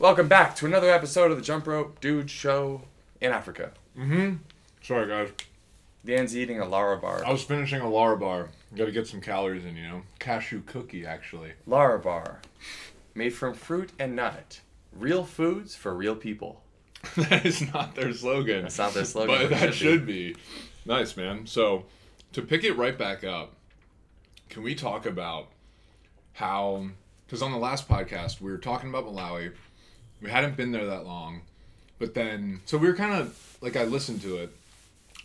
Welcome back to another episode of the Jump Rope Dude Show in Africa. Mm-hmm. Sorry, guys. Dan's eating a Larabar. I was finishing a Larabar. Got to get some calories in, you know. Cashew cookie, actually. Larabar, made from fruit and nut. Real foods for real people. that is not their slogan. That's not their slogan, But that should should be. Nice, man. So, to pick it right back up, can we talk about how? Because on the last podcast we were talking about Malawi. We hadn't been there that long, but then so we were kind of like I listened to it,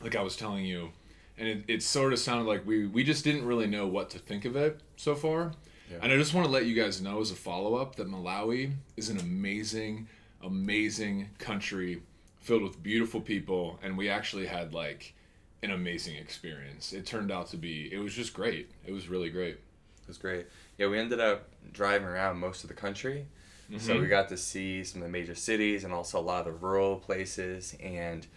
like I was telling you, and it, it sort of sounded like we we just didn't really know what to think of it so far. Yeah. And I just want to let you guys know as a follow up that Malawi is an amazing, amazing country filled with beautiful people, and we actually had like an amazing experience. It turned out to be, it was just great. It was really great. It was great. Yeah, we ended up driving around most of the country. So Mhm. we got to see some of the major cities and also a lot of the rural places. And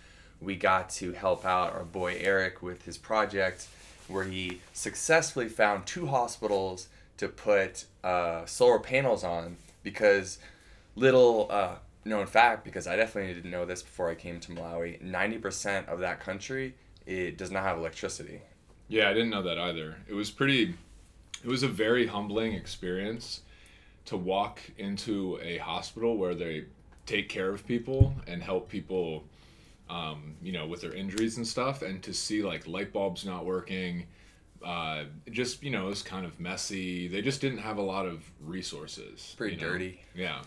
we got to help out our boy Eric with his project where he successfully found two hospitals to put uh, solar panels on because little uh, known fact, because I definitely didn't know this before I came to Malawi, 90% of that country it does not have electricity. Yeah, I didn't know that either. It was pretty, it was a very humbling experience to walk into a hospital where they take care of people and help people, um, you know, with their injuries and stuff, and to see like light bulbs not working. Uh, just you know, it was kind of messy. They just didn't have a lot of resources. Pretty you know? dirty. Yeah.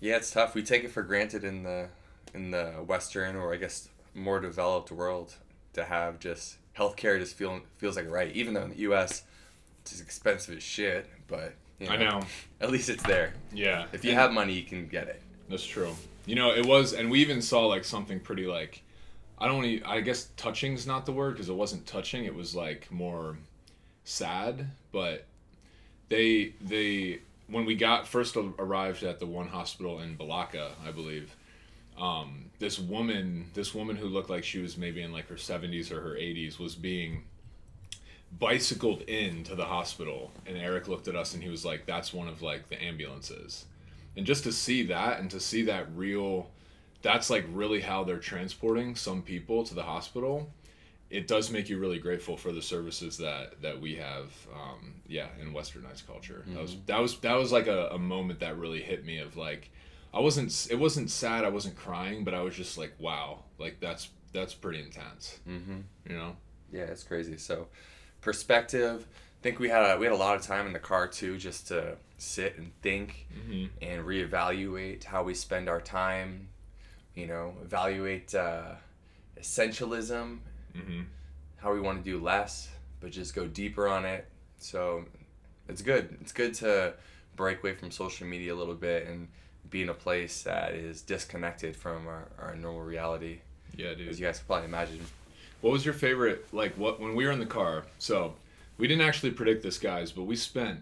Yeah, it's tough. We take it for granted in the in the Western or I guess more developed world to have just healthcare just feel feels like right. Even though in the U.S. it's expensive as shit, but you I know. at least it's there. Yeah. If you And- have money, you can get it. That's true. You know, it was, and we even saw like something pretty like, I don't I guess touching's not the word because it wasn't touching. It was like more sad. But they they when we got first arrived at the one hospital in Balaka, I believe. Um, this woman, this woman who looked like she was maybe in like her seventies or her eighties, was being bicycled into the hospital, and Eric looked at us and he was like, "That's one of like the ambulances." and just to see that and to see that real that's like really how they're transporting some people to the hospital it does make you really grateful for the services that that we have um, yeah in westernized culture that was that was that was like a, a moment that really hit me of like i wasn't it wasn't sad i wasn't crying but i was just like wow like that's that's pretty intense Mm-hmm. you know Yeah, it's crazy. So, perspective. I think we had a, we had a lot of time in the car too, just to sit and think mm-hmm. and reevaluate how we spend our time. You know, evaluate uh, essentialism, Mm-hmm. how we want to do less, but just go deeper on it. So, it's good. It's good to break away from social media a little bit and be in a place that is disconnected from our, our normal reality. yeah dude As you guys can probably imagine. What was your favorite like what when we were in the car? So we didn't actually predict this, guys, but we spent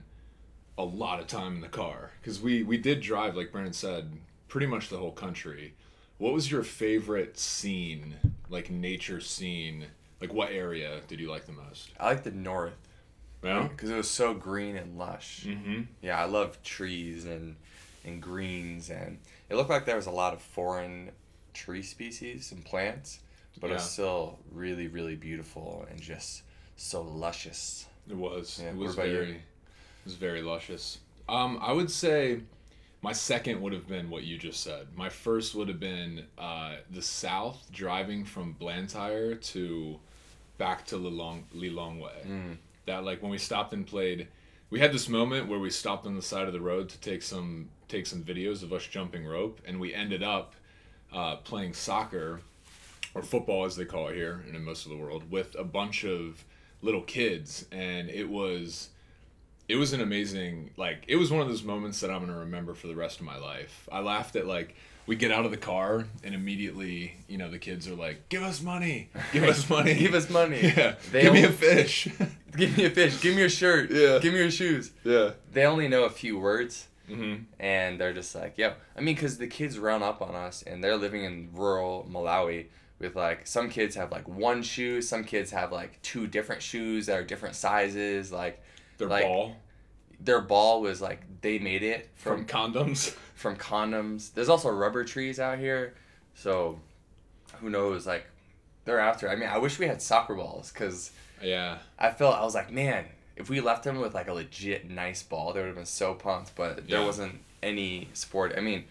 a lot of time in the car because we we did drive, like Brandon said, pretty much the whole country. What was your favorite scene, like nature scene? Like what area did you like the most? I like the north. Yeah. because it was so green and lush. Mm-hmm. Yeah, I love trees and and greens, and it looked like there was a lot of foreign tree species and plants, but it was still really, really beautiful and just so luscious. It was. Yeah, it was very. It was very luscious. Um, I would say, my second would have been what you just said. My first would have been uh, the south, driving from Blantyre to back to Lilong Lilongwe. Mm. That like when we stopped and played, we had this moment where we stopped on the side of the road to take some take some videos of us jumping rope, and we ended up uh, playing soccer or football as they call it here and in most of the world with a bunch of little kids and it was it was an amazing like it was one of those moments that i'm going to remember for the rest of my life i laughed at like we get out of the car and immediately you know the kids are like give us money give us money Give us money. yeah They give me a fish Give me a fish. Give me your shirt. Yeah. Give me your shoes. yeah They only know a few words, mm-hmm. and they're just like, yo. I mean, because the kids run up on us, and they're living in rural Malawi with like some kids have like one shoe, some kids have like two different shoes that are different sizes. Like their Like- ball their ball was like they made it from, from condoms. from condoms. There's also rubber trees out here, so who knows? Like they're after. I mean, I wish we had soccer balls because yeah, I felt I was like, man, if we left them with like a legit nice ball, they would have been so pumped. But there Yeah. wasn't any sport. I mean,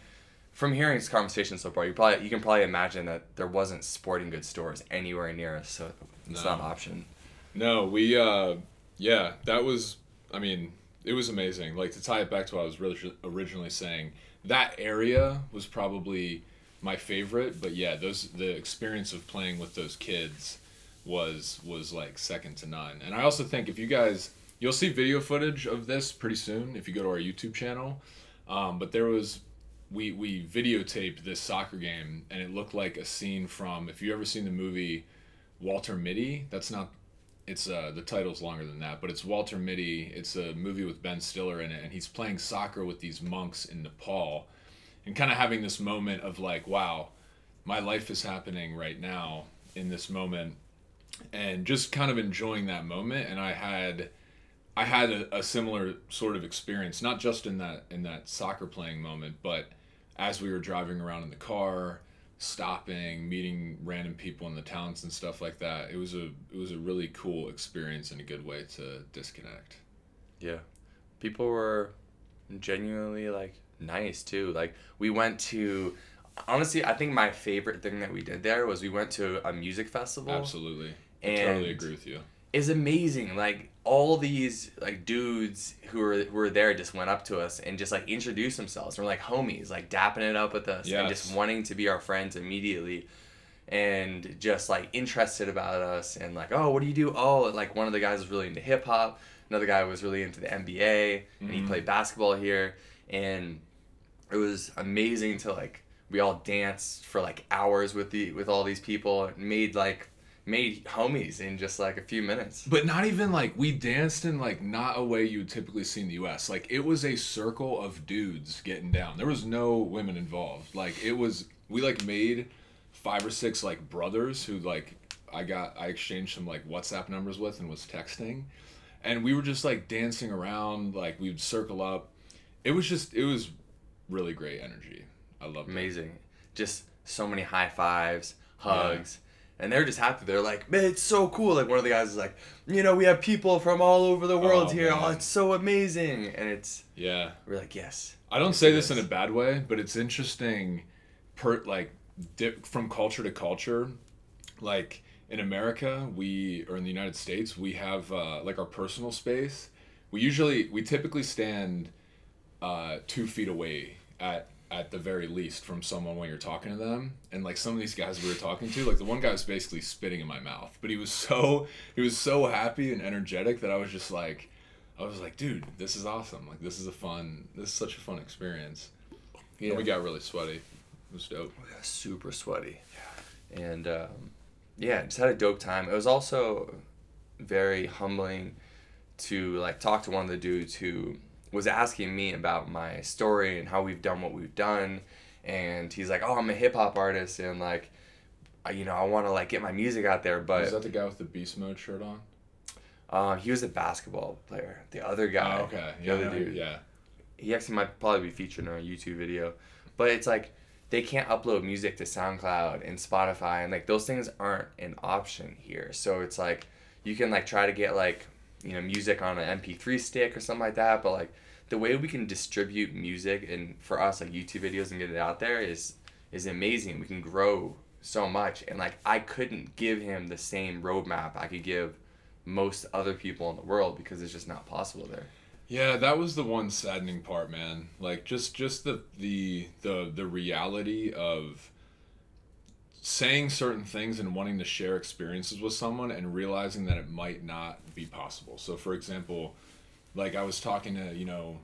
from hearing this conversation so far, you probably you can probably imagine that there wasn't sporting goods stores anywhere near us, so it's No. not an option. No, we uh yeah, that was I mean, it was amazing. Like to tie it back to what I was really originally saying, that area was probably my favorite, but yeah, those the experience of playing with those kids was was like second to none. And I also think if you guys you'll see video footage of this pretty soon if you go to our YouTube channel. Um, but there was we we videotaped this soccer game and it looked like a scene from if you ever seen the movie Walter Mitty, that's not it's uh the title's longer than that, but it's Walter Mitty. It's a movie with Ben Stiller in it, and he's playing soccer with these monks in Nepal, and kind of having this moment of like, wow, my life is happening right now in this moment, and just kind of enjoying that moment. And I had, I had a, a similar sort of experience, not just in that in that soccer playing moment, but as we were driving around in the car stopping, meeting random people in the towns and stuff like that. It was a it was a really cool experience and a good way to disconnect. Yeah. People were genuinely like nice too. Like we went to honestly, I think my favorite thing that we did there was we went to a music festival. Absolutely. I totally agree with you. Is amazing. Like all these like dudes who were who were there just went up to us and just like introduced themselves. We're like homies, like dapping it up with us and just wanting to be our friends immediately. And just like interested about us and like, oh, what do you do? Oh, like one of the guys was really into hip hop. Another guy was really into the NBA and he Mhm. played basketball here. And it was amazing to like we all danced for like hours with the with all these people and made like made homies in just like a few minutes. But not even like we danced in like not a way you would typically see in the US. Like it was a circle of dudes getting down. There was no women involved. Like it was we like made five or six like brothers who like I got I exchanged some like WhatsApp numbers with and was texting. And we were just like dancing around, like we would circle up. It was just it was really great energy. I loved it. Amazing. Just so many high fives, hugs. And they're just happy. They're like, man, it's so cool. Like one of the guys is like, you know, we have people from all over the world Oh, here. Oh, it's so amazing. And it's Yeah. we're like, yes. I don't Yes, say this in a bad way, but it's interesting, per like dip from culture to culture. Like in America, we or in the United States, we have uh, like our personal space. We usually we typically stand uh, two feet away at at the very least from someone when you're talking to them. And like some of these guys we were talking to, like the one guy was basically spitting in my mouth, but he was so he was so happy and energetic that I was just like. I was like, dude, this is awesome. Like, this is a fun, this is such a fun experience. Yeah. And we got really sweaty. It was dope. We got super sweaty. yeah. And um, yeah, just had a dope time. It was also very humbling to like talk to one of the dudes who was asking me about my story and how we've done what we've done. And he's like, "Oh, I'm a hip hop artist, and like, I, you know, I want to like get my music out there." But is that the guy with the beast mode shirt on? uh, he was a basketball player. The other guy, Oh, okay. the Yeah, other no, dude, yeah. he actually might probably be featured in a YouTube video. But it's like they can't upload music to SoundCloud and Spotify and like those things aren't an option here. So it's like you can like try to get like, you know, music on an MP3 stick or something like that, but like the way we can distribute music and for us like YouTube videos and get it out there is is amazing. We can grow so much and like I couldn't give him the same roadmap I could give most other people in the world because it's just not possible there. Yeah, that was the one saddening part, man. Like just just the the the the reality of saying certain things and wanting to share experiences with someone and realizing that it might not be possible. So for example, like I was talking to, you know,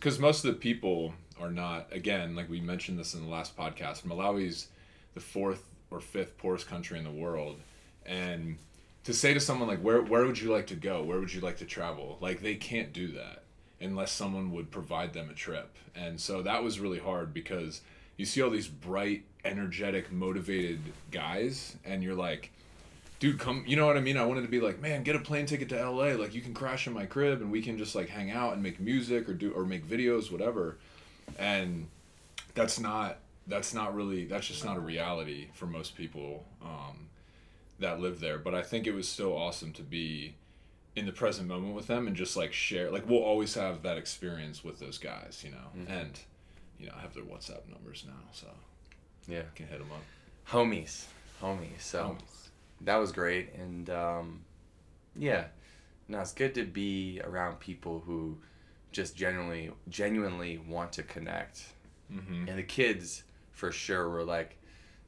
cuz most of the people are not again, like we mentioned this in the last podcast, Malawi's the fourth or fifth poorest country in the world. And to say to someone like where where would you like to go? Where would you like to travel? Like they can't do that unless someone would provide them a trip. And so that was really hard because you see all these bright energetic motivated guys and you're like dude, come, you know what I mean? I wanted to be like, man, get a plane ticket to LA. Like, you can crash in my crib and we can just like hang out and make music or do, or make videos, whatever. And that's not, that's not really, that's just not a reality for most people um, that live there. But I think it was still awesome to be in the present moment with them and just like share, like, we'll always have that experience with those guys, you know? Mm-hmm. And, you know, I have their WhatsApp numbers now, so Yeah. Can hit them up. Homies. Homies. So that was great. And um, yeah. No, it's good to be around people who just genuinely genuinely want to connect. Mm-hmm. And the kids for sure were like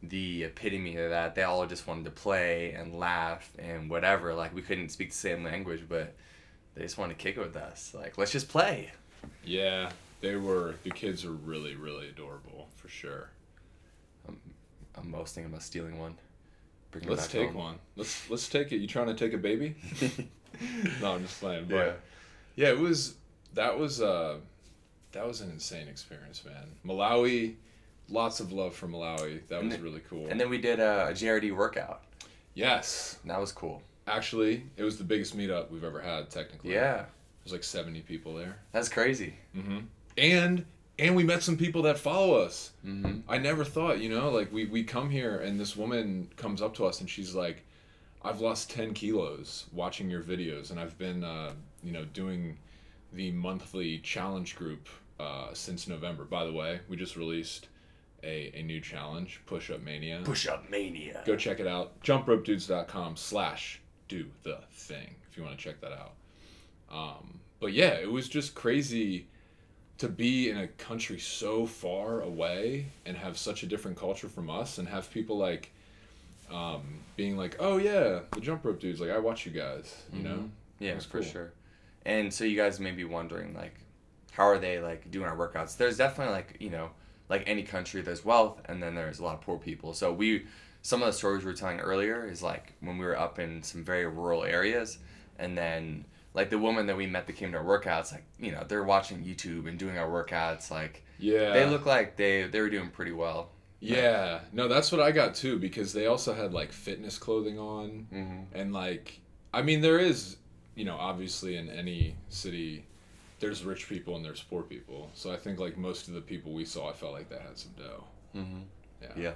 the epitome of that. They all just wanted to play and laugh and whatever. Like we couldn't speak the same language, but they just wanted to kick it with us. Like, let's just play. Yeah, they were. The kids are really, really adorable for sure. I'm most thinking about stealing one. Bring Let's take home. one. Let's let's take it. You trying to take a baby? no, I'm just playing. But Yeah. yeah. it was that was uh that was an insane experience, man. Malawi, lots of love for Malawi. That And was then- really cool. And then we did a, a JRD workout. yes, And that was cool. actually, it was the biggest meetup we've ever had. Technically, Yeah, There's like 70 people there. that's crazy. Mm-hmm. And and we met some people that follow us. Mm-hmm. I never thought, you know, like we, we come here and this woman comes up to us and she's like, I've lost 10 kilos watching your videos and I've been, uh, you know, doing the monthly challenge group uh, since November. By the way, we just released a, a new challenge, Push Up Mania. Push up mania. Go check it out. JumpRopeDudes.com slash do the thing if you want to check that out. Um, but yeah, it was just crazy to be in a country so far away and have such a different culture from us and have people like um, being like, oh yeah, the jump rope dudes, like I watch you guys, you know? Yeah, for cool. sure. And so you guys may be wondering, like, how are they like doing our workouts? There's definitely like you know, like any country, there's wealth, and then there's a lot of poor people. So we, some of the stories we were telling earlier is like when we were up in some very rural areas, and then like the woman that we met that came to our workouts, like you know, they're watching YouTube and doing our workouts. Like Yeah. they look like they they were doing pretty well. Yeah, no, that's what I got too because they also had like fitness clothing on Mm-hmm. and like I mean there is, you know, obviously in any city there's rich people and there's poor people. So I think like most of the people we saw I felt like they had some dough. Mm-hmm. Yeah. Yeah.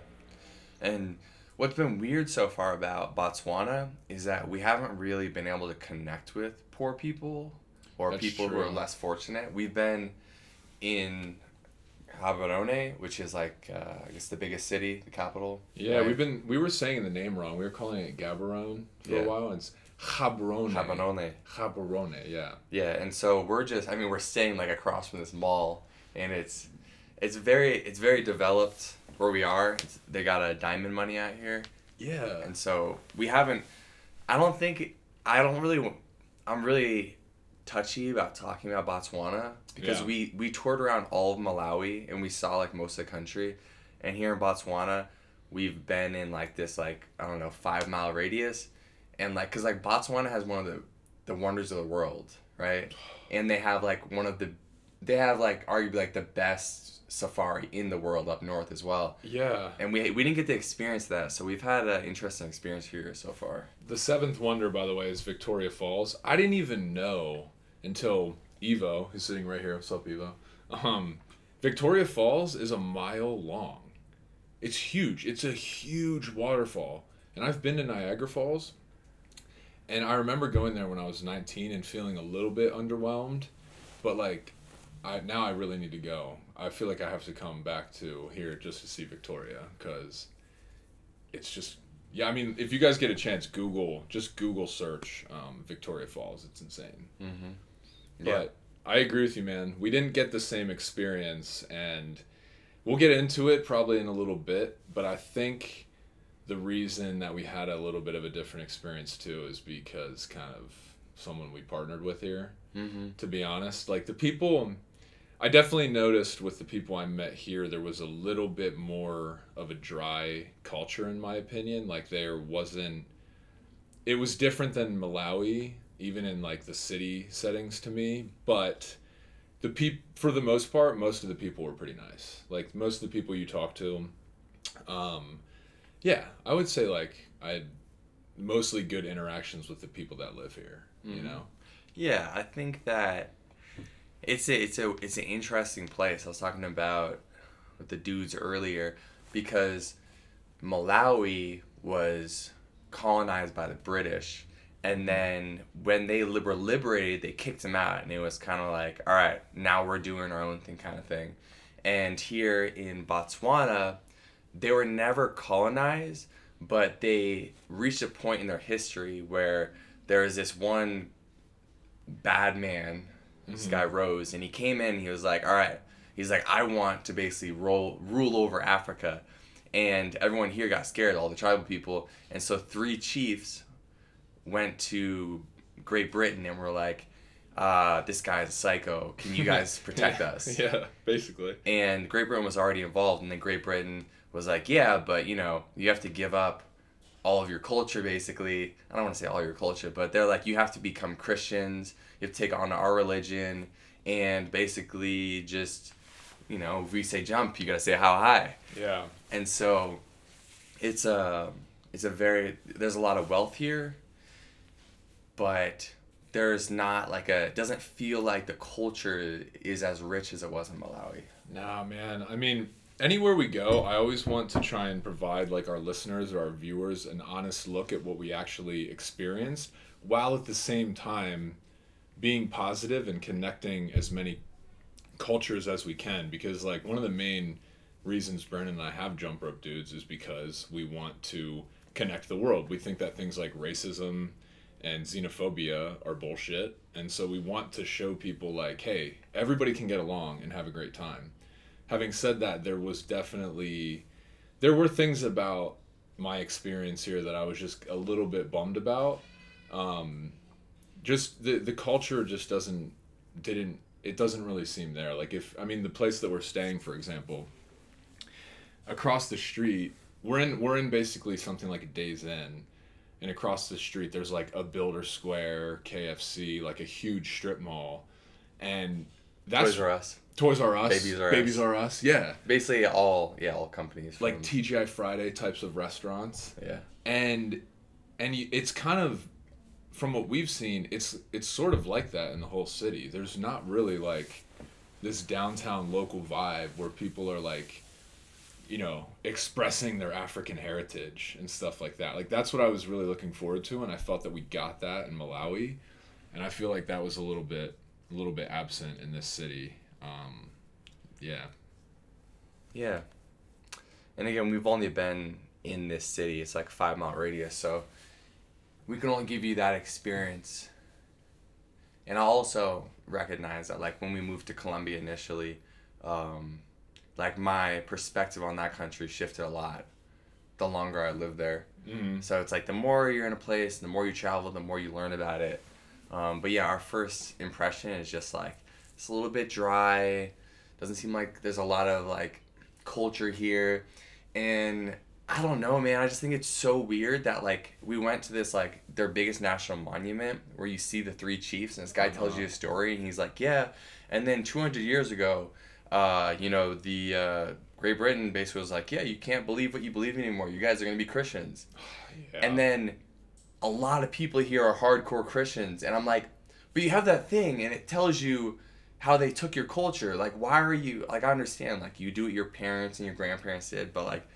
And what's been weird so far about Botswana is that we haven't really been able to connect with poor people or That's people who are less fortunate. We've been in Gaborone, which is like uh, I guess the biggest city, the capital. Yeah, right? we've been we were saying the name wrong. We were calling it Gaborone for Yeah. a while. And it's Gaborone. Gaborone. Gaborone, yeah. Yeah, and so we're just I mean we're staying like across from this mall, and it's it's very it's very developed where we are. It's, they got a diamond money out here. Yeah. and so we haven't i don't think i don't really i'm really touchy about talking about botswana because Yeah. we we toured around all of malawi and we saw like most of the country and here in botswana we've been in like this like i don't know five mile radius and like because like botswana has one of the the wonders of the world right and they have like one of the they have like arguably like the best safari in the world up north as well Yeah. and we we didn't get to experience that, so we've had an interesting experience here so far. The seventh wonder, by the way, is Victoria Falls. I didn't even know until Evo, who's sitting right here. What's up, Evo? Um, Victoria Falls is a mile long. It's huge. It's a huge waterfall. And I've been to Niagara Falls. And I remember going there when I was 19 and feeling a little bit underwhelmed. But like, I now I really need to go. I feel like I have to come back to here just to see Victoria because it's just yeah, I mean, if you guys get a chance, Google just Google search um, Victoria Falls. It's insane. Mm-hmm. But I agree with you, man. We didn't get the same experience, and we'll get into it probably in a little bit. But I think the reason that we had a little bit of a different experience too is because kind of someone we partnered with here. Mm-hmm. To be honest, like the people. I definitely noticed with the people I met here, there was a little bit more of a dry culture, in my opinion. Like there wasn't. It was different than Malawi, even in like the city settings to me. But the peop for the most part, most of the people were pretty nice. Like most of the people you talk to, um, yeah, I would say like I had mostly good interactions with the people that live here. You Mhm. know. Yeah, I think that it's a it's a it's an interesting place. I was talking about with the dudes earlier because Malawi was colonized by the British, and mm-hmm. then when they were liberated, they kicked them out, and it was kind of like, all right, now we're doing our own thing, kind of thing. And here in Botswana, they were never colonized, but they reached a point in their history where there was this one bad man, this Mhm. guy Rhodes, and he came in. He was like, "All right," he's like, "I want to basically roll rule over Africa," and everyone here got scared, all the tribal people, and so three chiefs went to Great Britain and were like, uh, "This guy's a psycho. Can you guys protect Yeah. us?" Yeah, basically. and Great Britain was already involved, and then Great Britain was like, yeah, but you know, you have to give up all of your culture, basically. I don't want to say all your culture, but they're like, you have to become Christians, you have to take on our religion, and basically just, you know, if we say jump, you gotta say how high. Yeah. And so, it's a, it's a very, there's a lot of wealth here, but there's not like a, it doesn't feel like the culture is as rich as it was in Malawi. Nah, man. I mean, anywhere we go, I always want to try and provide like our listeners or our viewers an honest look at what we actually experienced, while at the same time being positive and connecting as many cultures as we can. Because like one of the main reasons Brandon and I have jump rope dudes is because we want to connect the world. We think that things like racism and xenophobia are bullshit. And so we want to show people like, hey, everybody can get along and have a great time. Having said that, there was definitely there were things about my experience here that I was just a little bit bummed about. Um, just the the culture just doesn't didn't it doesn't really seem there. Like if I mean the place that we're staying, for example, across the street, we're in we're in basically something like a Days Inn, and across the street there's like a Builder Square, KFC, like a huge strip mall, and that's Toys R Us. Toys R Us, Babies R Us. Babies R Us, yeah, Basically, all yeah, all companies. like from- TGI Friday types of restaurants, yeah, and and it's kind of from what we've seen, it's it's sort of like that in the whole city. There's not really like this downtown local vibe where people are like you know expressing their african heritage and stuff like that like that's what i was really looking forward to and i felt that we got that in malawi and i feel like that was a little bit a little bit absent in this city um, yeah yeah. And again, we've only been in this city. It's like five mile radius, so we can only give you that experience. And I also recognize that, like when we moved to Colombia initially, um, like my perspective on that country shifted a lot. The longer I lived there, mm-hmm. So it's like the more you're in a place, the more you travel, the more you learn about it. Um, but yeah, our first impression is just like it's a little bit dry. Doesn't seem like there's a lot of like culture here, and I don't know, man. I just think it's so weird that like we went to this like their biggest national monument where you see the three chiefs, and this guy tells Uh-huh. you a story, and he's like, yeah, and then 200 years ago, uh, you know, the uh, Great Britain basically was like, yeah, you can't believe what you believe anymore. You guys are gonna be Christians. yeah. And then a lot of people here are hardcore Christians. And I'm like, but you have that thing and it tells you how they took your culture. Like, why are you, like, I understand, like, you do what your parents and your grandparents did, but, like,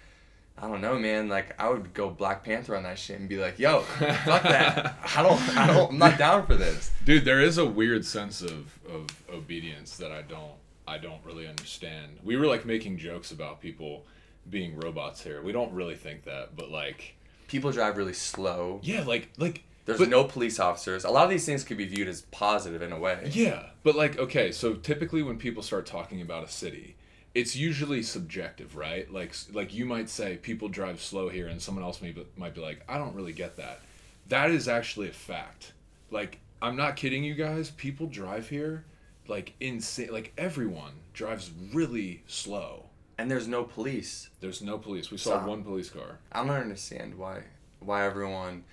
I don't know, man. Like, I would go Black Panther on that shit and be like, yo, fuck that. I don't, I don't, I'm not down for this. dude there is a weird sense of, of obedience that i don't i don't really understand we were like making jokes about people being robots here we don't really think that but like People drive really slow. yeah like like There's but- no police officers. A lot of these things could be viewed as positive in a way. yeah but like okay so typically when people start talking about a city it's usually subjective right like like you might say people drive slow here and someone else may be, might be like i don't really get that that is actually a fact like i'm not kidding you guys people drive here like insane like everyone drives really slow And there's no police. there's no police we saw one police car I don't understand why why everyone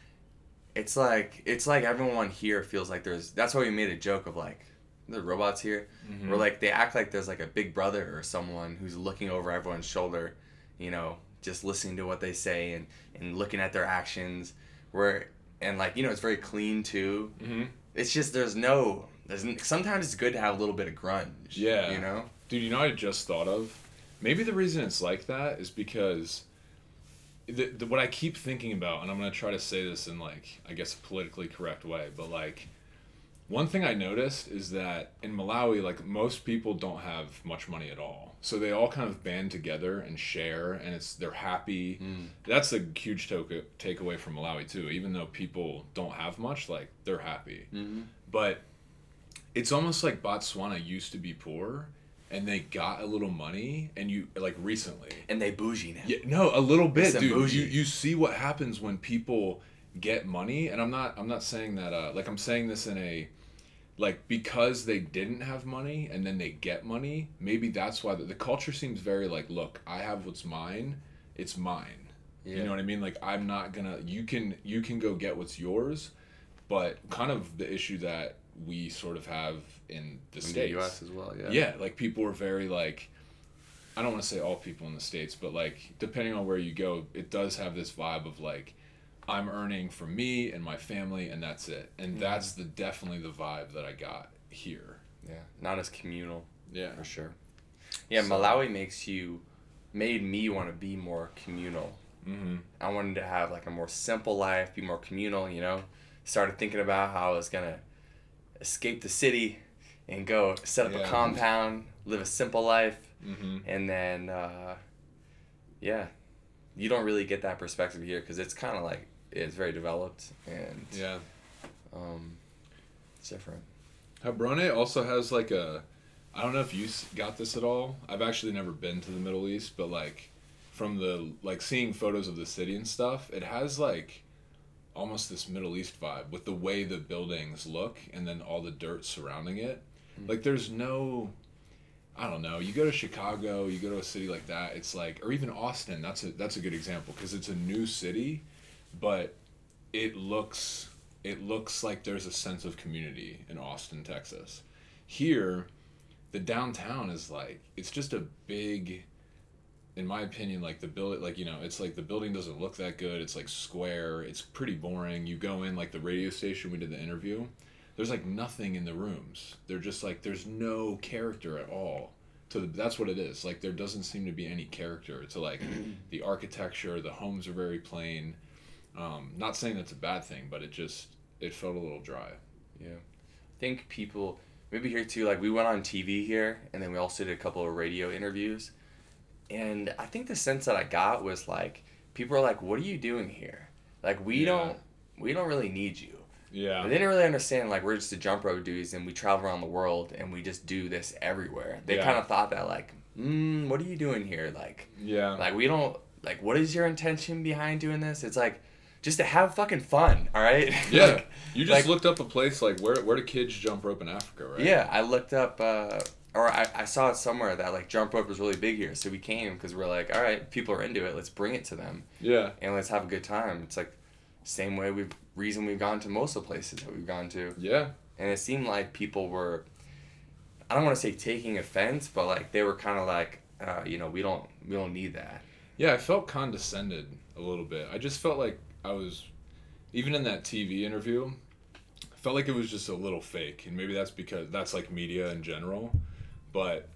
it's like it's like everyone here feels like there's that's why we made a joke of like the robots here Mm-hmm. where like they act like there's like a big brother or someone who's looking over everyone's shoulder you know just listening to what they say and and looking at their actions where and like you know it's very clean too. Mm-hmm. It's just there's no there's sometimes it's good to have a little bit of grunge. Yeah. you know. Dude, you know what I just thought of? Maybe the reason it's like that is because the, the, what I keep thinking about, and I'm going to try to say this in, like, I guess a politically correct way, but, like, one thing I noticed is that in Malawi, like, most people don't have much money at all. So they all kind of band together and share, and it's they're happy. That's a huge to- takeaway from Malawi, too. Even though people don't have much, like, they're happy. Mm-hmm. But it's almost like Botswana used to be poor and they got a little money and you like recently. And they bougie now. Yeah, no, a little bit, Some dude. bougie. You you see what happens when people get money and I'm not I'm not saying that uh like I'm saying this in a like because they didn't have money and then they get money, maybe that's why the, the culture seems very like, look, I have what's mine, it's mine. Yeah. You know what I mean? Like I'm not gonna. You can you can go get what's yours, but kind of the issue that we sort of have in the In states. the U.S. as well. Yeah. Yeah, like people are very like. I don't want to say all people in the states, but like depending on where you go, it does have this vibe of like, I'm earning for me and my family, and that's it. And Mm-hmm. that's the definitely the vibe that I got here. Yeah. Not as communal. Yeah. for sure. Yeah, So- Malawi makes you made me want to be more communal. Mm-hmm. I wanted to have like a more simple life, be more communal, you know. Started thinking about how I was gonna escape the city and go set up a Yeah. compound, live a simple life, Mm-hmm. and then uh, yeah, you don't really get that perspective here because it's kind of like it's very developed and Yeah. um, it's different. Gaborone also has like a, I don't know if you got this at all. I've actually never been to the Middle East, but like, from the like seeing photos of the city and stuff, it has like, almost this Middle East vibe with the way the buildings look and then all the dirt surrounding it. Mm. Like, there's no, I don't know. You go to Chicago, you go to a city like that. It's like, or even Austin. That's a that's a good example because it's a new city, but it looks it looks like there's a sense of community in Austin, Texas. Here, the downtown is like it's just a big in my opinion like the build like you know it's like the building doesn't look that good it's like square it's pretty boring you go in like the radio station we did the interview there's like nothing in the rooms they're just like there's no character at all to the, that's what it is like there doesn't seem to be any character to like the architecture the homes are very plain um, not saying that's a bad thing but it just it felt a little dry Yeah. I think people maybe here too, like we went on TV here and then we also did a couple of radio interviews. And I think the sense that I got was like people are like, What are you doing here? Like we Yeah. don't we don't really need you. Yeah They didn't really understand like we're just the jump rope dudes and we travel around the world and we just do this everywhere. They Yeah. kind of thought that like, mm, what are you doing here? Like yeah like we don't like what is your intention behind doing this? It's like just to have fucking fun, all right? Yeah, Like, you just like- looked up a place like where where do kids jump rope in Africa, right? Yeah, I looked up, uh, or I, I saw it somewhere that like jump rope was really big here, so we came because we're like, all right, people are into it, let's bring it to them Yeah, and let's have a good time. It's like same way we've reason we've gone to most of the places that we've gone to, yeah, and it seemed like people were, I don't want to say taking offense, but like they were kind of like, uh, you know, we don't we don't need that. yeah. I felt condescended a little bit. I just felt like I was, even in that TV interview, I felt like it was just a little fake, and maybe that's because that's like media in general, but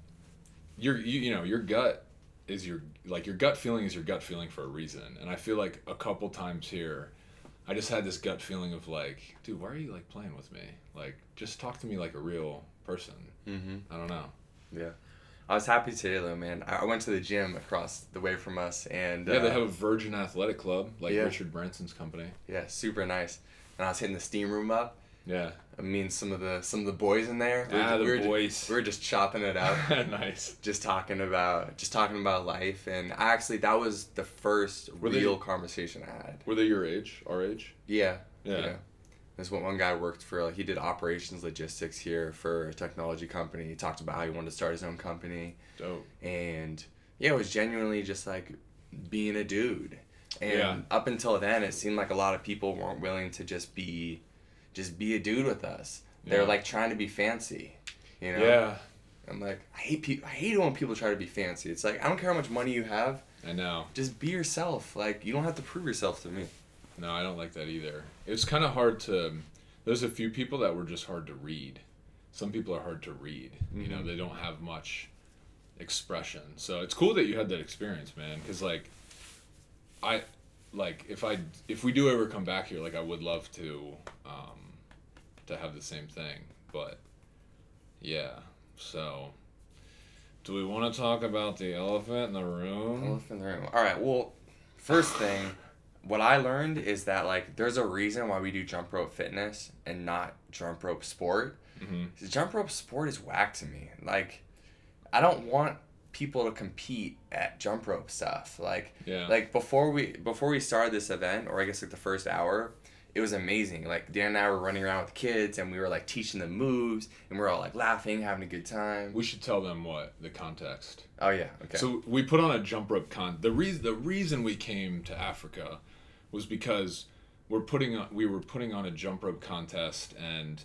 your you you know your gut is your like your gut feeling is your gut feeling for a reason, and I feel like a couple times here. I just had this gut feeling of like, dude, why are you like playing with me? Like, just talk to me like a real person. Mm-hmm. I don't know. Yeah. I was happy today though, man. I I went to the gym across the way from us, and Yeah, they uh, have a Virgin Athletic Club, like Yeah. Richard Branson's company. yeah, super nice. And I was hitting the steam room up. Yeah. I mean, some of the some of the boys in there. we were- Ah, the we were boys. we were just chopping it up, nice. just talking about just talking about life. And I actually, that was the first Were they- real conversation I had. Were they your age? Our age? Yeah. Yeah. This one one guy worked for like he did operations logistics here for a technology company. He talked about how he wanted to start his own company, Dope. and yeah, it was genuinely just like being a dude. And Yeah. up until then, it seemed like a lot of people weren't willing to just be, just be a dude with us. They're like trying to be fancy, you know. Yeah. I'm like, I hate people. I hate it when people try to be fancy. It's like I don't care how much money you have. I know. Just be yourself. Like you don't have to prove yourself to me. no, I don't like that either. It's kind of hard to. There's a few people that were just hard to read. Some people are hard to read. You know, Mhm. they don't have much expression. So it's cool that you had that experience, man. Because like, I, like if I if we do ever come back here, like I would love to, um, to have the same thing. But, yeah. So, do we want to talk about the elephant in the room? Elephant in the room. All right. Well, first thing, what I learned is that like there's a reason why we do jump rope fitness and not jump rope sport. hmm 'Cause Jump rope sport is whack to me. Like, I don't want people to compete at jump rope stuff. Like, Yeah. like before we before we started this event, or I guess like the first hour, it was amazing. Like Dan and I were running around with kids, and we were like teaching them moves, and we are all like laughing, having a good time. we should tell them what the context. Oh yeah. Okay. So we put on a jump rope con. The reason the reason we came to Africa was because we're putting on we were putting on a jump rope contest and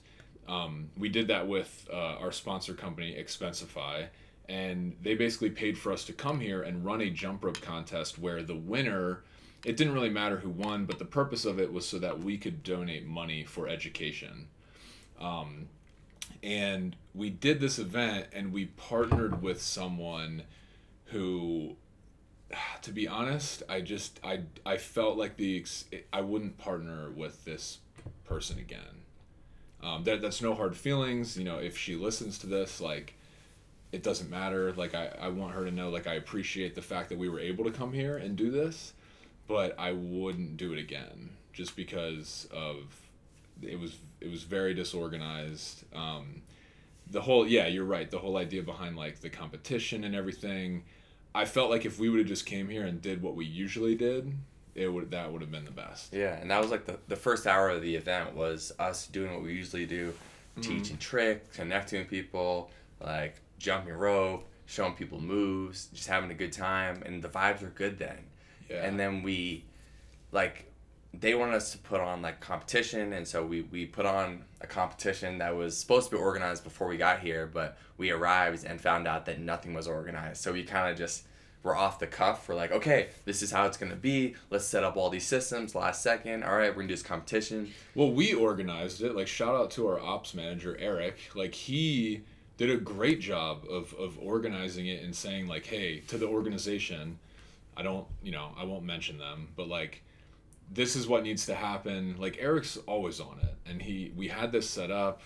um, we did that with uh, our sponsor company Expensify and they basically paid for us to come here and run a jump rope contest where the winner it didn't really matter who won but the purpose of it was so that we could donate money for education. Um, and we did this event and we partnered with someone who to be honest i just i i felt like the i wouldn't partner with this person again. Um, that, that's no hard feelings you know if she listens to this like it doesn't matter. Like I, I want her to know like i appreciate the fact that we were able to come here and do this but i wouldn't do it again just because of it was it was very disorganized. Um, the whole yeah you're right. The whole idea behind like the competition and everything i felt like if we would have just came here and did what we usually did it would that would have been the best. Yeah, and that was like the, the first hour of the event was us doing what we usually do, teaching tricks, connecting with people, like jumping rope, showing people moves, just having a good time, and the vibes were good then. Yeah And then we, like, they wanted us to put on like competition, and so we we put on a competition that was supposed to be organized before we got here, but we arrived and found out that nothing was organized. So we kind of just were off the cuff. We're like, okay, this is how it's gonna be. Let's set up all these systems. Last second, all right, we're gonna do this competition. Well, we organized it. Like shout out to our ops manager Eric. Like he did a great job of of organizing it and saying like, "Hey, to the organization, I don't, you know, I won't mention them, but like this is what needs to happen." Like Eric's always on it, and he we had this set up.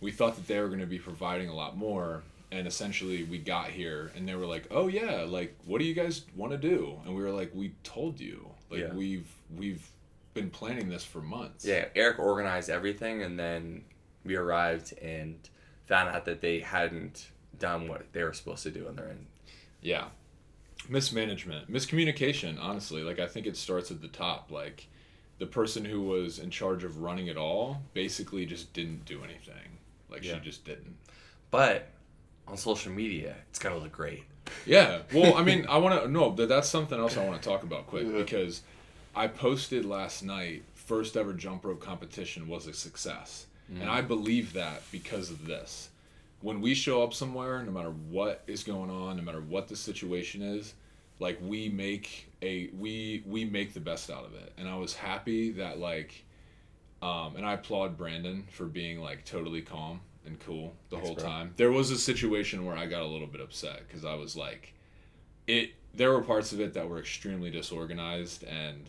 We thought that they were going to be providing a lot more, and essentially we got here and they were like, "Oh yeah, like what do you guys want to do?" And we were like, "We told you. Like Yeah. we've we've been planning this for months." Yeah, Eric organized everything, and then we arrived and found out that they hadn't done what they were supposed to do on their end. Yeah. Mismanagement, miscommunication, honestly. Like, I think it starts at the top. Like, the person who was in charge of running it all basically just didn't do anything. Like, Yeah. she just didn't. But on social media, it's gotta look great. Yeah. Well, I mean, I want to, no, but that's something else I want to talk about quick Yeah. because I posted last night, first ever jump rope competition was a success. And mm-hmm. I believe that because of this. When we show up somewhere, no matter what is going on, no matter what the situation is, like we make a we we make the best out of it. And I was happy that like um and I applaud Brandon for being like totally calm and cool the Thanks, whole bro. time. There was a situation where I got a little bit upset cuz I was like it there were parts of it that were extremely disorganized and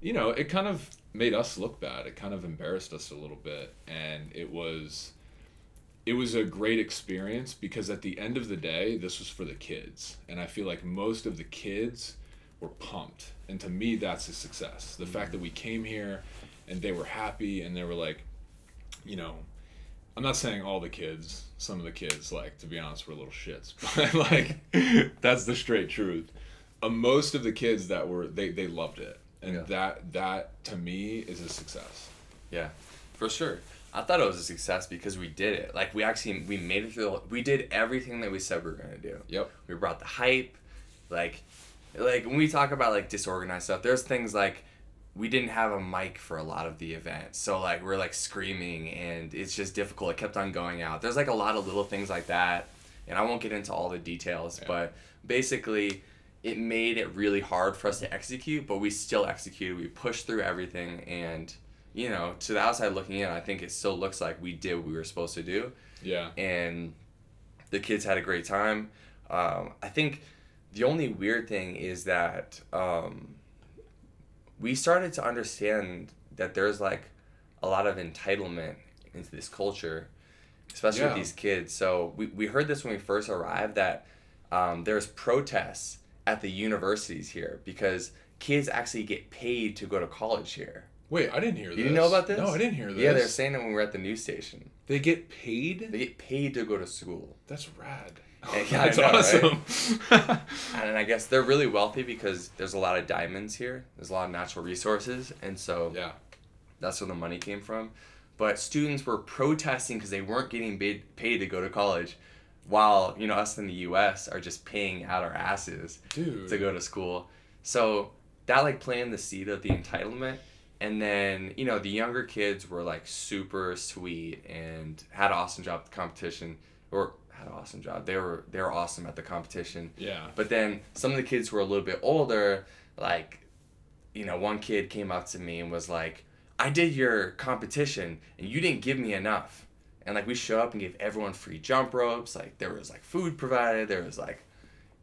you know it kind of made us look bad it kind of embarrassed us a little bit and it was it was a great experience because at the end of the day this was for the kids. And i feel like most of the kids were pumped. And to me that's a success. The fact that we came here and they were happy and they were like you know i'm not saying all the kids some of the kids like to be honest were little shits but like that's the straight truth. Uh, most of the kids that were they they loved it. And Yeah. that that to me is a success. Yeah, for sure. I thought it was a success because we did it. Like we actually we made it through. The, we did everything that we said we were gonna do. yep We brought the hype, like, like when we talk about like disorganized stuff. There's things like we didn't have a mic for a lot of the event, so like we're like screaming and it's just difficult. It kept on going out. There's like a lot of little things like that, and I won't get into all the details, Yeah. but basically, it made it really hard for us to execute, but we still executed. We pushed through everything, and you know, to the outside looking in, I think it still looks like we did what we were supposed to do, Yeah. and the kids had a great time. Um, I think the only weird thing is that um, we started to understand that there's like a lot of entitlement into this culture, especially with these kids. So we, we heard this when we first arrived that um, there's protests at the universities here because kids actually get paid to go to college here. Wait, I didn't hear this. You didn't know about this? No, I didn't hear this. Yeah, they're saying it when we were at the news station. they get paid. They get paid to go to school. That's rad. Yeah, That's know, right? awesome. And I guess they're really wealthy because there's a lot of diamonds here. There's a lot of natural resources, and so yeah. that's where the money came from. But students were protesting because they weren't getting paid, paid to go to college, while you know us in the U.S. are just paying out our asses Dude. to go to school. So that like planted the seed of the entitlement. And then, you know, the younger kids were like super sweet and had an awesome job at the competition. Or had an awesome job. They were they were awesome at the competition. Yeah. But then some of the kids who were a little bit older, like, you know, one kid came up to me and was like, I did your competition and you didn't give me enough. And like we show up and gave everyone free jump ropes. Like there was like food provided. There was like,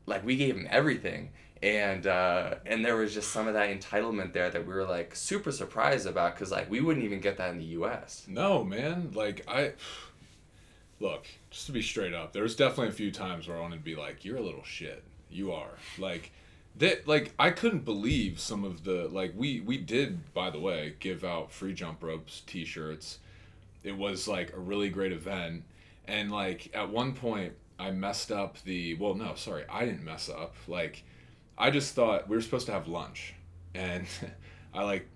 like we gave them everything. And uh, and there was just some of that entitlement there that we were like super surprised about because like we wouldn't even get that in the U.S. No, man. Like I look, just to be straight up, there was definitely a few times where I wanted to be like, "You're a little shit. You are." Like that. Like I couldn't believe some of the like we we did by the way give out free jump ropes, t-shirts. It was like a really great event, and like at one point I messed up the well no sorry I didn't mess up like I just thought we were supposed to have lunch, and I like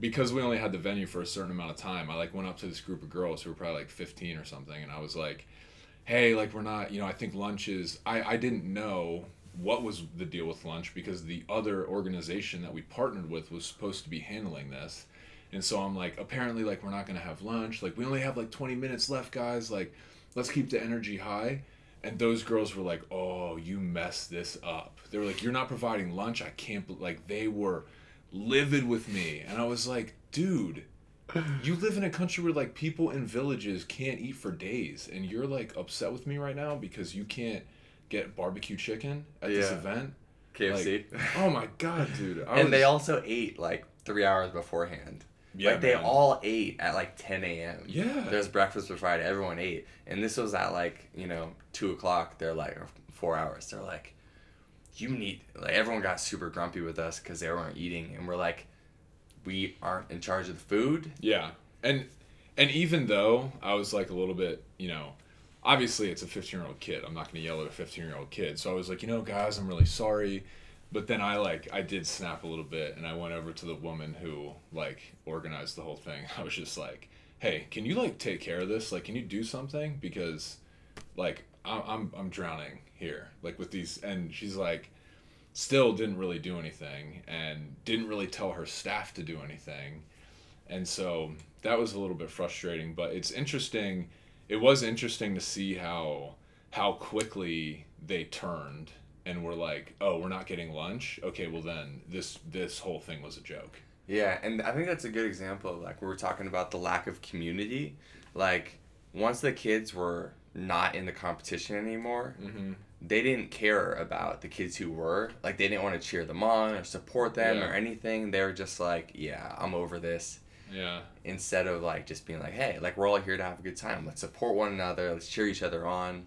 because we only had the venue for a certain amount of time, I like went up to this group of girls who were probably like 15 or something, and I was like, "Hey, like we're not, you know, I think lunch is." I I didn't know what was the deal with lunch because the other organization that we partnered with was supposed to be handling this, and so I'm like, apparently, like we're not gonna have lunch. Like we only have like 20 minutes left, guys. Like let's keep the energy high. And those girls were like, "Oh, you messed this up." They were like, "You're not providing lunch. I can't." bel-" Like they were livid with me, and I was like, "Dude, you live in a country where like people in villages can't eat for days, and you're like upset with me right now because you can't get barbecue chicken at this event." KFC. Oh my god, dude! I and they also ate like three hours beforehand. Yeah, like they man. all ate at like 10 a.m. Yeah. There's breakfast for Friday. Everyone ate, and this was at like you know two o'clock. They're like or four hours. They're like, you need like everyone got super grumpy with us because they weren't eating, and we're like, we aren't in charge of the food. Yeah, and and even though I was like a little bit, you know, obviously it's a 15 year old kid. I'm not gonna yell at a 15 year old kid. So I was like, you know, guys, I'm really sorry. But then I like I did snap a little bit, and I went over to the woman who like organized the whole thing. I was just like, hey, can you like take care of this? Like, can you do something because, like, I'm I'm I'm drowning here, like with these. And she's like still didn't really do anything and didn't really tell her staff to do anything. And so that was a little bit frustrating, but it's interesting. It was interesting to see how how quickly they turned and we're like, "Oh, we're not getting lunch. Okay, well then this this whole thing was a joke." Yeah, and I think that's a good example of like we were talking about the lack of community. Like once the kids were not in the competition anymore, Mm-hmm. they didn't care about the kids who were. Like they didn't want to cheer them on or support them Yeah. or anything. They were just like, yeah, I'm over this. Yeah. Instead of like just being like, hey, like we're all here to have a good time. Let's support one another. Let's cheer each other on.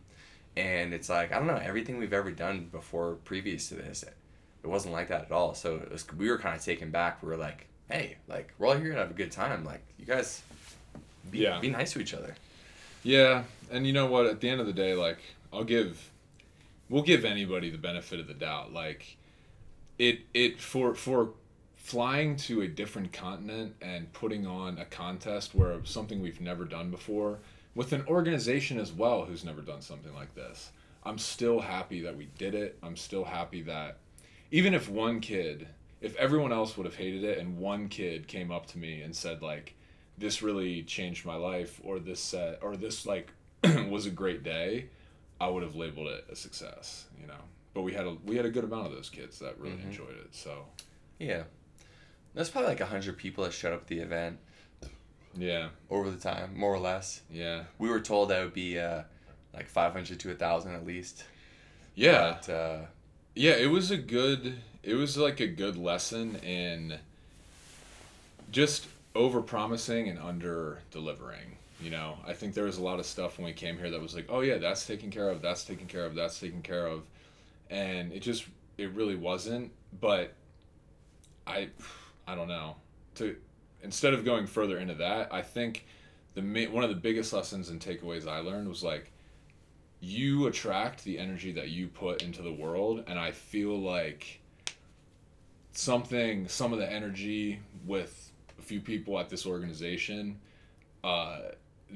And it's like I don't know everything we've ever done before previous to this. It wasn't like that at all. So it was, we were kind of taken back. We were like, hey, like we're all here to have a good time. Like you guys, be, Yeah. be nice to each other. Yeah, and you know what? At the end of the day, like I'll give, we'll give anybody the benefit of the doubt. Like, it it for for flying to a different continent and putting on a contest where something we've never done before with an organization as well who's never done something like this. I'm still happy that we did it. I'm still happy that even if one kid, if everyone else would have hated it and one kid came up to me and said like this really changed my life or this set or this like was a great day, I would have labeled it a success, you know. but we had a we had a good amount of those kids that really Mhm. enjoyed it. So Yeah. There's probably like 100 people that showed up at the event yeah, over the time, more or less. yeah, We were told that would be uh, like 500 to a 1,000 at least. yeah. But, uh, Yeah, it was a good. It was like a good lesson in just over promising and under delivering. You know, I think there was a lot of stuff when we came here that was like, oh yeah, that's taken care of, that's taken care of, that's taken care of, and it just it really wasn't. But I, I don't know. To instead of going further into that, I think the one of the biggest lessons and takeaways I learned was like you attract the energy that you put into the world and i feel like something some of the energy with a few people at this organization uh,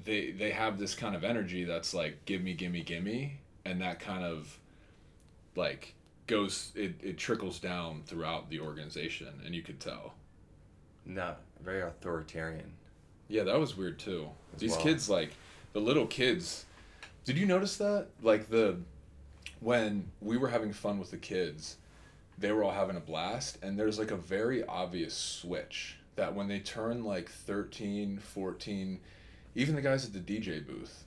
they they have this kind of energy that's like give me gimme gimme and that kind of like goes it, it trickles down throughout the organization and you could tell. No, very authoritarian. yeah that was weird too. These well. kids like the little kids did you notice that? Like the when we were having fun with the kids they were all having a blast and there's like a very obvious switch that when they turn like 13 14 even the guys at the dj booth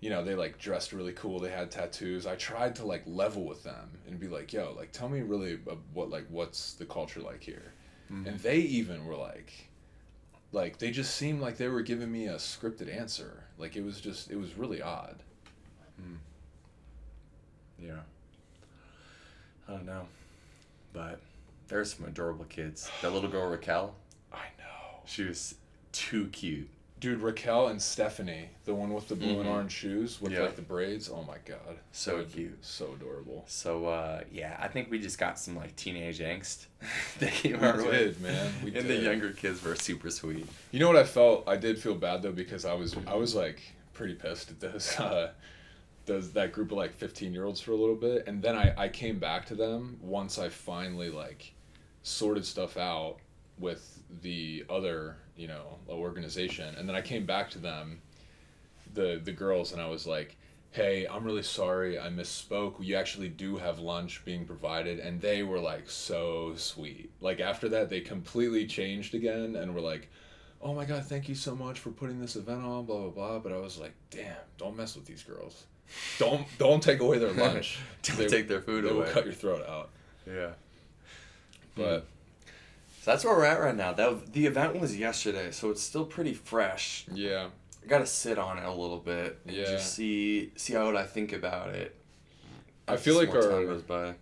you know they like dressed really cool they had tattoos. I tried to like level with them and be like yo like tell me really uh, what like what's the culture like here? Mm-hmm. And they even were like like they just seemed like they were giving me a scripted answer like it was just it was really odd hmm. Yeah. I don't know. But there's some adorable kids. That little girl, Raquel, i know she was too cute. Dude raquel and stephanie the one with the blue and Mhm. orange shoes with Yeah. like the braids oh my god So cute. so adorable So, uh, yeah, I think we just got some, like, teenage angst that came we our way. man we and did the younger kids were super sweet. You know what I felt? I did feel bad though because I was I was like pretty pissed at those uh, those that group of like fifteen year olds for a little bit, and then I I came back to them once I finally like sorted stuff out with the other you know organization, and then I came back to them, the the girls, and I was like. Hey, I'm really sorry. I misspoke. You actually do have lunch being provided, and they were like so sweet. Like after that, they completely changed again, and were like, oh my god, thank you so much for putting this event on, blah blah blah. But I was like, damn, don't mess with these girls. Don't don't take away their lunch. Don't They- take their food They will cut your throat out. Yeah. But So that's where we're at right now. That the event was yesterday, so it's still pretty fresh. yeah, I gotta sit on it a little bit. And Yeah. Just see see how what I think about it. I feel like our time goes by.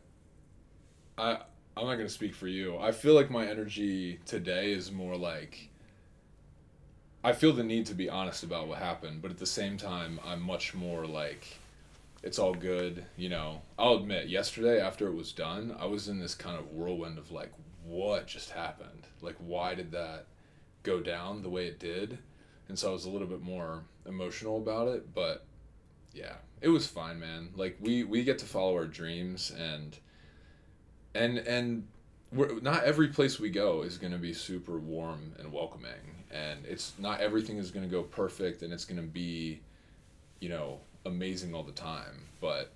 I I'm not gonna speak for you. I feel like my energy today is more like. I feel the need to be honest about what happened, but at the same time, I'm much more like, it's all good. You know, I'll admit, yesterday after it was done, I was in this kind of whirlwind of like, what just happened? Like, why did that go down the way it did? And so I was a little bit more emotional about it, but yeah, it was fine, man. Like we we get to follow our dreams and and and we're, not every place we go is going to be super warm and welcoming and it's not everything is going to go perfect and it's going to be you know amazing all the time but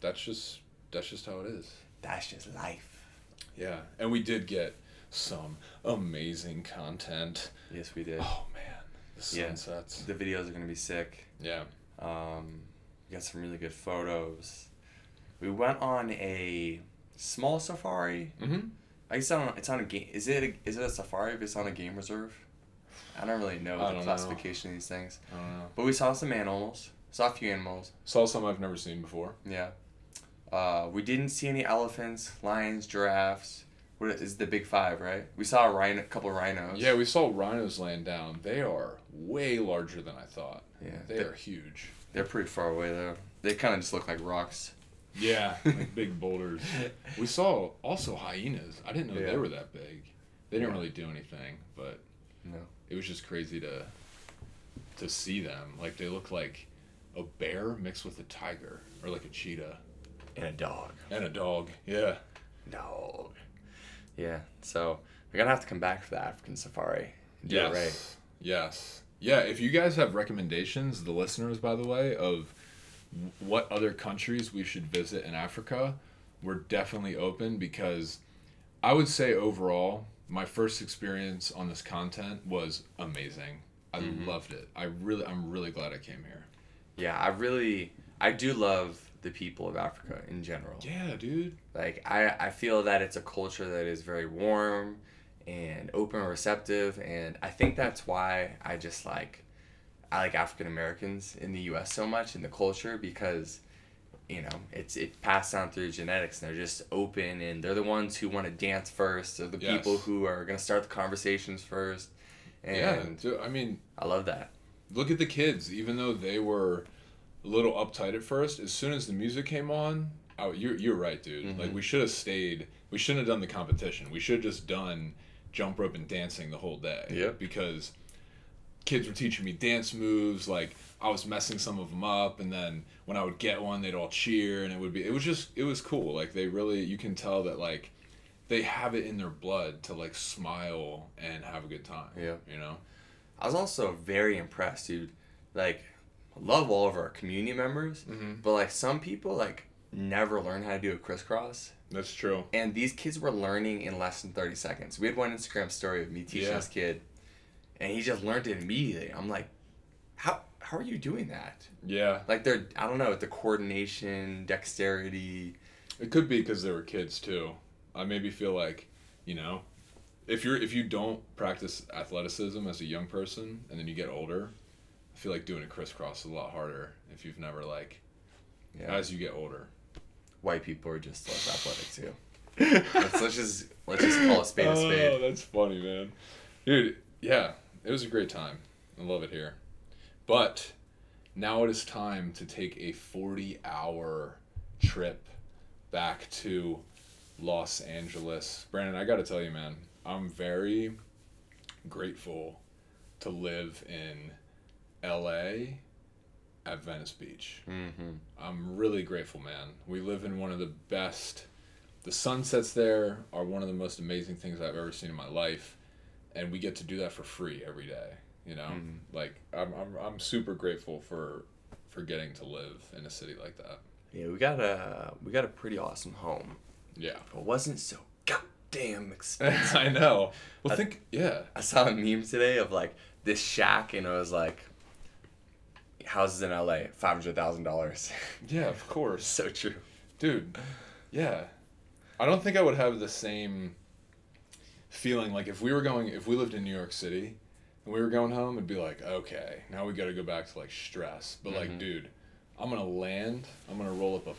that's just that's just how it is That's just life. Yeah and we did get some amazing content Yes, we did. oh man the Yeah. sunsets The videos are gonna be sick. yeah Um, we got some really good photos. We went on a small safari. mm-hmm I guess it's on, it's on a game. Is it a, is it a safari if it's on a game reserve? I don't really know I the don't know. classification of these things. i don't know But we saw some animals. Saw a few animals. saw some i've never seen before Yeah. Uh, we didn't see any elephants, lions, giraffes. What is the big five, right? We saw a rhino, a couple rhinos. yeah we saw rhinos laying down they are way larger than i thought Yeah. they are huge they're pretty far away though. They kind of just look like rocks. Yeah, like big boulders. We saw also hyenas. I didn't know Yeah. they were that big. They didn't Yeah. really do anything, but No. it was just crazy to to see them. Like they look like a bear mixed with a tiger or like a cheetah And a dog. and a dog. Yeah. Dog. Yeah. So we're gonna have to come back for the African safari. Do yes. right. Yes. Yeah, if you guys have recommendations, the listeners by the way, of what other countries we should visit in Africa, we're definitely open because I would say overall, my first experience on this content was amazing. I mm-hmm. loved it. I really, I'm really glad I came here. Yeah, I really, I do love the people of Africa in general. Yeah, dude. Like I, I feel that it's a culture that is very warm and open and receptive and I think that's why I just like I like African Americans in the US so much in the culture because you know, it's it passed down through genetics and they're just open and they're the ones who want to dance first. They're the Yes. people who are gonna start the conversations first. And yeah, I mean, I love that. look at the kids. Even though they were a little uptight at first, as soon as the music came on, oh, you're you're right, dude. Mm-hmm. Like we should have stayed. We shouldn't have done the competition. We should have just done jump rope and dancing the whole day. Yep. Because kids were teaching me dance moves. Like I was messing some of them up, and then when I would get one, they'd all cheer, and it would be. It was just. It was cool. Like they really. You can tell that like. They have it in their blood to like smile and have a good time. Yeah. You know. I was also very impressed, dude. Like, love all of our community members, Mhm. but like some people like never learn how to do a crisscross, That's true. and these kids were learning in less than thirty seconds. We had one Instagram story of me teaching Yeah. this kid, and he just learned it immediately. I'm like, how how are you doing that? Yeah. Like they're I don't know the coordination, dexterity. It could be because they were kids too. I maybe feel like, you know, if you're if you don't practice athleticism as a young person and then you get older, I feel like doing a crisscross is a lot harder if you've never like Yeah, as you get older. white people are just less athletic too. Let's, let's just let's just call a spade a oh, spade. Oh, that's funny, man. Dude, yeah, it was a great time. I love it here. But now it is time to take a 40 hour trip back to Los Angeles. Brandon, I got to tell you, man, I'm very grateful to live in LA at Venice Beach. Mm-hmm. I'm really grateful, man. We live in one of the best. The sunsets there are one of the most amazing things I've ever seen in my life, and we get to do that for free every day. You know, Mhm. like I'm, I'm, I'm super grateful for for getting to live in a city like that. Yeah, we got a we got a pretty awesome home. Yeah, It wasn't so goddamn expensive. I know. Well, I- think yeah, I saw a meme today of like this shack, and I was like houses in LA, five hundred thousand dollars. yeah, of course. so true. dude yeah i don't think i would have the same feeling like if we were going if we lived in new york city and we were going home it'd be like okay now we gotta go back to like stress but like Mhm. dude i'm gonna land i'm gonna roll up a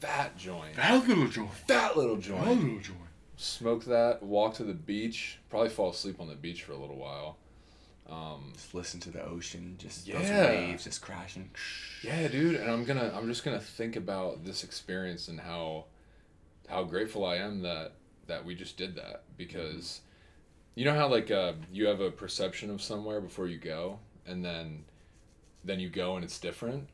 fat joint That little joint. fat little joint Fat little joint. smoke that walk to the beach probably fall asleep on the beach for a little while um, Just listen to the ocean, just Yeah. those waves just crashing. Yeah, dude, and I'm gonna I'm just gonna think about this experience and how how grateful I am that that we just did that because you know how like uh, you have a perception of somewhere before you go and then then you go and it's different.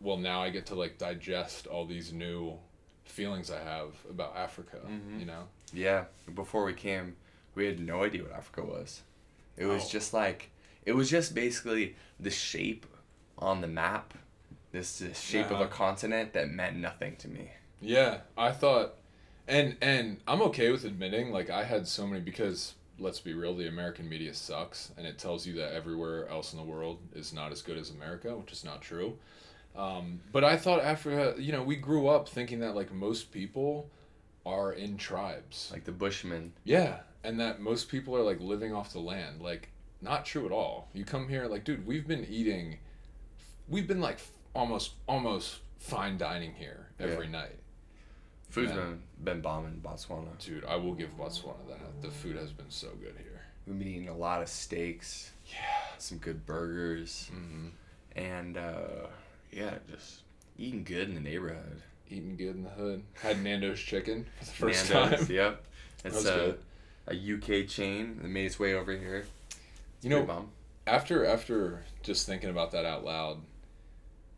Well, now I get to like digest all these new feelings I have about Africa. Mhm. You know? Yeah, before we came, we had no idea what Africa was. It was Oh. just like it was just basically the shape on the map, this, this shape of Uh-huh. a continent that meant nothing to me. Yeah, I thought, and and I'm okay with admitting like I had so many because let's be real, the American media sucks, and it tells you that everywhere else in the world is not as good as America, which is not true. Um, but I thought Africa, you know, we grew up thinking that like most people are in tribes. Like the Bushmen. Yeah, and that most people are like living off the land. Like, not true at all. You come here, like, dude, we've been eating, we've been like almost almost fine dining here every night. Food's Yeah. been, been bombing Botswana. Dude, I will give Botswana that. The food has been so good here. We've been eating a lot of steaks, Yeah. some good burgers, Mm-hmm. and uh, yeah, just eating good in the neighborhood. Eating good in the hood. Had Nando's chicken for the first Nando's, time. Yep. That It's was a, good. A UK chain that made its way over here. It's You know, bomb. after after just thinking about that out loud,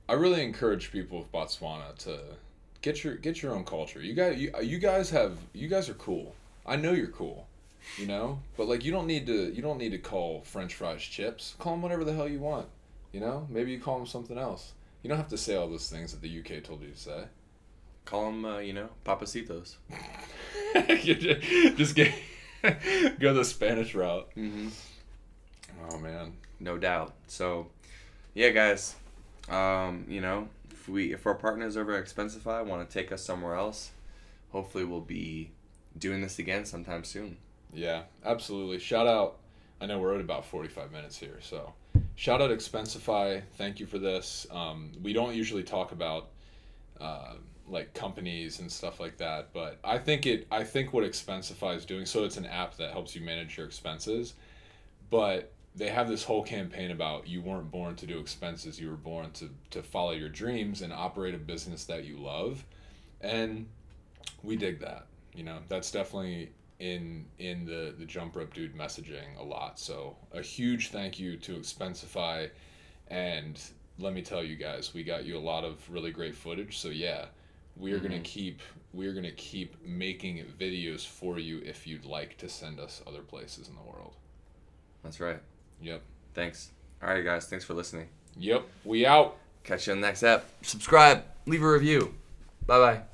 I really encourage people of Botswana to get your get your own culture. You guys, you, you guys have you guys are cool. I know you're cool, you know. But like, you don't need to you don't need to call French fries chips. Call them whatever the hell you want. You know, maybe you call them something else. You don't have to say all those things that the UK told you to say. Call them, uh, you know, papacitos. just get go the Spanish route. Mm-hmm. Oh man. No doubt. So, yeah, guys. Um, you know, if we if our partners over at Expensify want to take us somewhere else, hopefully we'll be doing this again sometime soon. Yeah, absolutely. Shout out. I know we're at about forty five minutes here, so shout out Expensify. Thank you for this. Um, we don't usually talk about uh, like companies and stuff like that, but I think it. I think what Expensify is doing. So it's an app that helps you manage your expenses, but they have this whole campaign about you weren't born to do expenses you were born to, to follow your dreams and operate a business that you love and we dig that you know that's definitely in in the the jump rope dude messaging a lot so a huge thank you to expensify and let me tell you guys we got you a lot of really great footage so yeah we are Mm-hmm. going to keep we're going to keep making videos for you if you'd like to send us other places in the world That's right. yep Thanks. All right, guys. Thanks for listening. Yep. We out. Catch you on the next app. Subscribe. Leave a review. Bye bye.